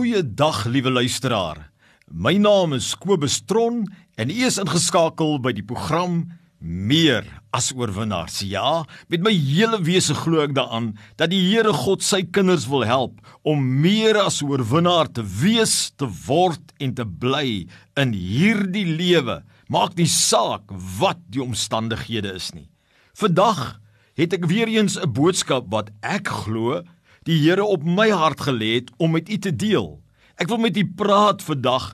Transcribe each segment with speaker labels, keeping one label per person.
Speaker 1: Goeiedag liewe luisteraar. My naam is Kobus Tron en u is ingeskakel by die program Meer as oorwinnaars. Ja, met my hele wese glo ek daaraan dat die Here God sy kinders wil help om meer as oorwinnaar te wees, te word en te bly in hierdie lewe. Maak nie saak wat die omstandighede is nie. Vandag het ek weer eens 'n boodskap wat ek glo die Here op my hart gelê het om met u te deel. Ek wil met u praat vandag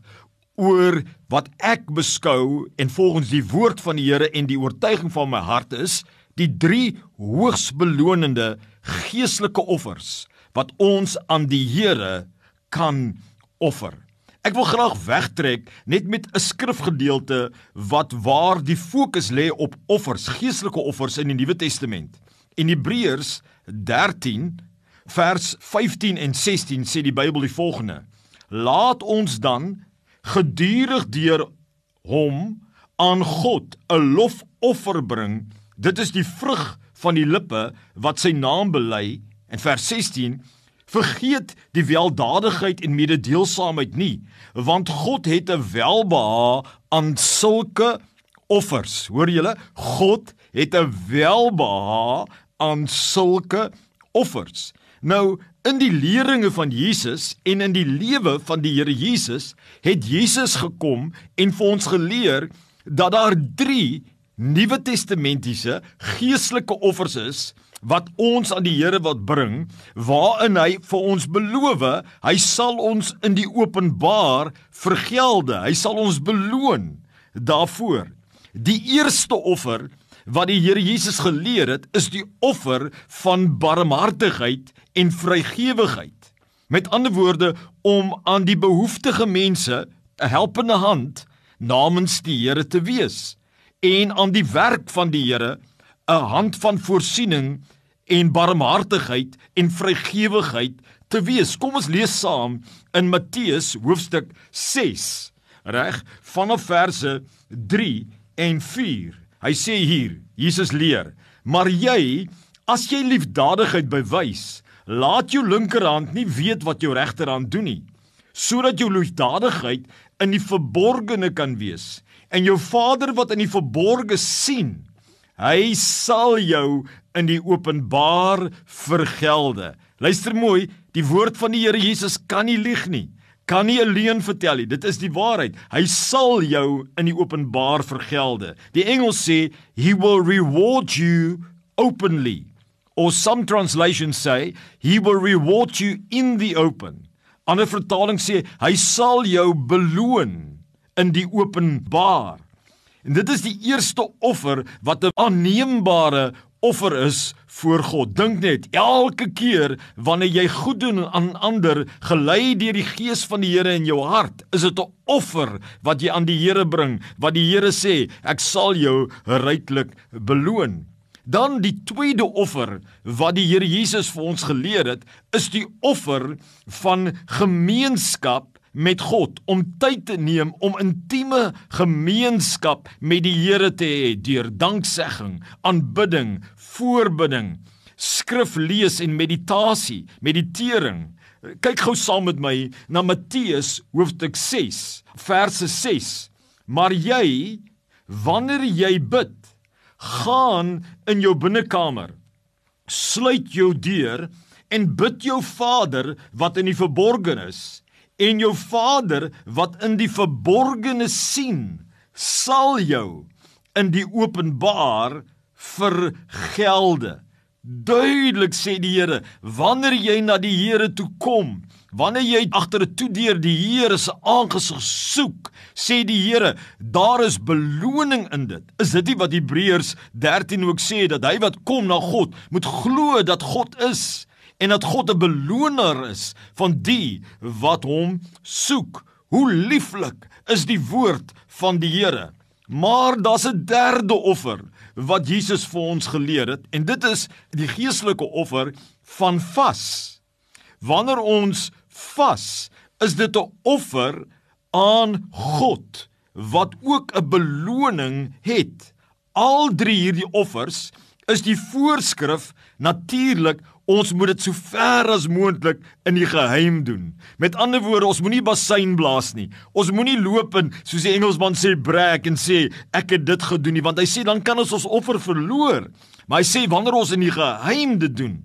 Speaker 1: oor wat ek beskou en volgens die woord van die Here en die oortuiging van my hart is die drie hoogs belonende geestelike offers wat ons aan die Here kan offer. Ek wil graag wegtrek net met 'n skrifgedeelte wat waar die fokus lê op offers, geestelike offers in die Nuwe Testament. In Hebreërs 13 vers 15 en 16 sê die Bybel die volgende: Laat ons dan gedurig deur hom aan God 'n lofoffer bring. Dit is die vrug van die lippe wat sy naam bely. En vers 16: Vergeet die weldadigheid en mededeelsaamheid nie, want God het 'n welbehae aan sulke offers. Hoor julle? God het 'n welbehae aan sulke offers. Nou in die leringe van Jesus en in die lewe van die Here Jesus het Jesus gekom en vir ons geleer dat daar 3 Nuwe Testamentiese geestelike offers is wat ons aan die Here wat bring waarin hy vir ons beloof hy sal ons in die openbaar vergelde. Hy sal ons beloon daarvoor. Die eerste offer wat die Here Jesus geleer het, is die offer van barmhartigheid en vrygewigheid. Met ander woorde om aan die behoeftige mense 'n helpende hand namens die Here te wees en aan die werk van die Here 'n hand van voorsiening en barmhartigheid en vrygewigheid te wees. Kom ons lees saam in Matteus hoofstuk 6, reg, vanaf verse 3 en 4. Hy sê hier, Jesus leer: "Maar jy, as jy liefdadigheid bewys, laat jou linkerhand nie weet wat jou regterhand doen nie, sodat jou liefdadigheid in die verborgene kan wees, en jou Vader wat in die verborge sien, hy sal jou in die openbaar vergelde." Luister mooi, die woord van die Here Jesus kan nie lieg nie kan nie 'n leuen vertel nie. Dit is die waarheid. Hy sal jou in die openbaar vergelde. Die Engels sê he will reward you openly. Or some translations say he will reward you in the open. Ander vertaling sê hy sal jou beloon in die openbaar. En dit is die eerste offer wat 'n aanneembare offer is voor God. Dink net, elke keer wanneer jy goed doen aan ander, gelei deur die gees van die Here in jou hart, is dit 'n offer wat jy aan die Here bring, wat die Here sê, ek sal jou ryklik beloon. Dan die tweede offer wat die Here Jesus vir ons geleer het, is die offer van gemeenskap met God om tyd te neem om intieme gemeenskap met die Here te hê deur danksegging, aanbidding, voorbidding, skrif lees en meditasie, meditering. Kyk gou saam met my na Matteus hoofstuk 6 verse 6. Maar jy wanneer jy bid, gaan in jou binnekamer, sluit jou deur en bid jou Vader wat in die verborgene is en jou Vader wat in die verborgene sien sal jou in die openbaar vergelde. Duidelik sê die Here, wanneer jy na die Here toe kom, wanneer jy agter 'n toedeur die Here se aangesig soek, sê die Here, daar is beloning in dit. Is dit nie wat Hebreërs 13 ook sê dat hy wat kom na God, moet glo dat God is en dat God 'n beloner is van die wat hom soek. Hoe lieflik is die woord van die Here. Maar daar's 'n derde offer wat Jesus vir ons geleer het en dit is die geestelike offer van vas. Wanneer ons vas, is dit 'n offer aan God wat ook 'n beloning het. Al drie hierdie offers is die voorskrif natuurlik Ons moet dit so ver as moontlik in die geheim doen. Met ander woorde, ons moenie bassein blaas nie. Ons moenie loop en soos die Engelsman sê brag en sê ek het dit gedoen nie, want hy sê dan kan ons ons offer verloor. Maar hy sê wanneer ons in die geheim dit doen.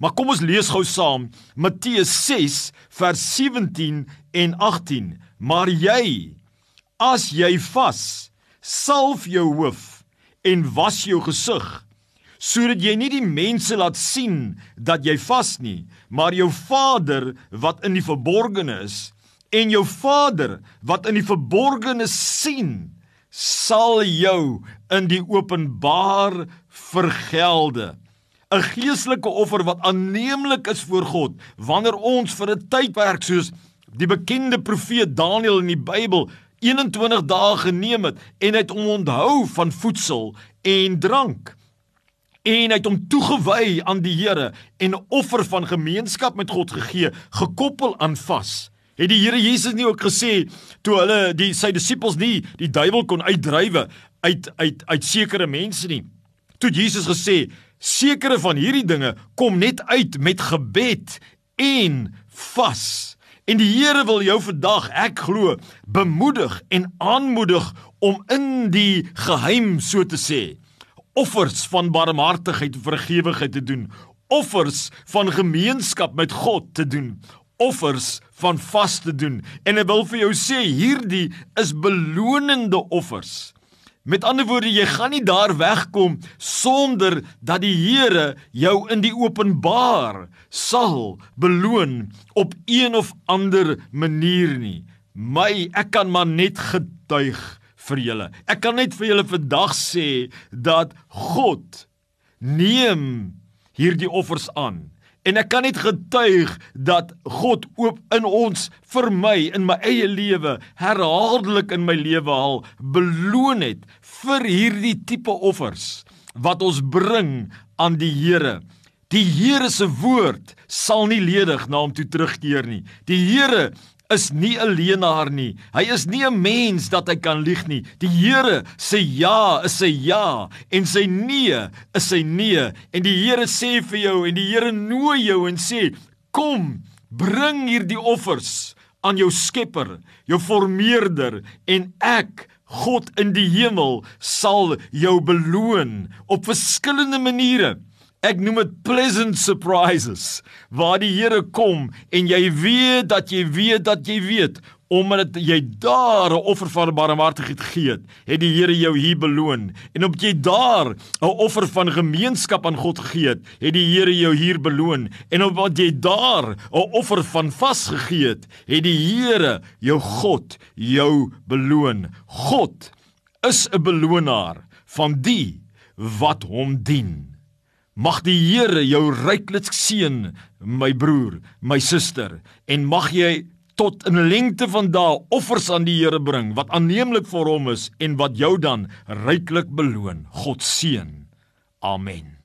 Speaker 1: Maar kom ons lees gou saam Matteus 6 vers 17 en 18. Maar jy as jy vas, salf jou hoof en was jou gesig sodat jy nie die mense laat sien dat jy vas nie, maar jou Vader wat in die verborgene is en jou Vader wat in die verborgene sien, sal jou in die openbaar vergelde. 'n Geestelike offer wat aanneemlik is voor God wanneer ons vir 'n tydperk soos die bekende profeet Daniël in die Bybel 21 dae geneem het en het hom onthou van voedsel en drank en hy het hom toegewy aan die Here en 'n offer van gemeenskap met God gegee, gekoppel aan vas. Het die Here Jesus nie ook gesê toe hulle die sy disippels nie die duiwel kon uitdrywe uit uit uit sekere mense nie. Toe Jesus gesê sekere van hierdie dinge kom net uit met gebed en vas. En die Here wil jou vandag, ek glo, bemoedig en aanmoedig om in die geheim so te sê offers van barmhartigheid en vergewigheid te doen, offers van gemeenskap met God te doen, offers van vas te doen. En ek wil vir jou sê, hierdie is belonende offers. Met ander woorde, jy gaan nie daar wegkom sonder dat die Here jou in die openbaar sal beloon op een of ander manier nie. My, ek kan maar net getuig vir julle. Ek kan net vir julle vandag sê dat God neem hierdie offers aan. En ek kan net getuig dat God oop in ons vir my in my eie lewe herhaaldelik in my lewe al beloon het vir hierdie tipe offers wat ons bring aan die Here. Die Here se woord sal nie ledig na hom toe terugkeer nie. Die Here is nie 'n leenaar nie. Hy is nie 'n mens dat hy kan lieg nie. Die Here sê ja, is sy ja en sy nee is sy nee en die Here sê vir jou en die Here nooi jou en sê kom, bring hierdie offers aan jou Skepper, jou Vormeerder en ek God in die hemel sal jou beloon op verskillende maniere. Ek noem dit pleasant surprises waar die Here kom en jy weet dat jy weet dat jy weet omdat jy daar 'n offer van barmhartigheid gegee het, het die Here jou hier beloon. En omdat jy daar 'n offer van gemeenskap aan God gegee het, het die Here jou hier beloon. En omdat jy daar 'n offer van vas gegee het, het die Here jou God jou beloon. God is 'n belonaar van die wat hom dien. Mag die Here jou ryklik seën, my broer, my suster, en mag jy tot in lengte van dae offers aan die Here bring wat aanneemlik vir hom is en wat jou dan ryklik beloon. God seën. Amen.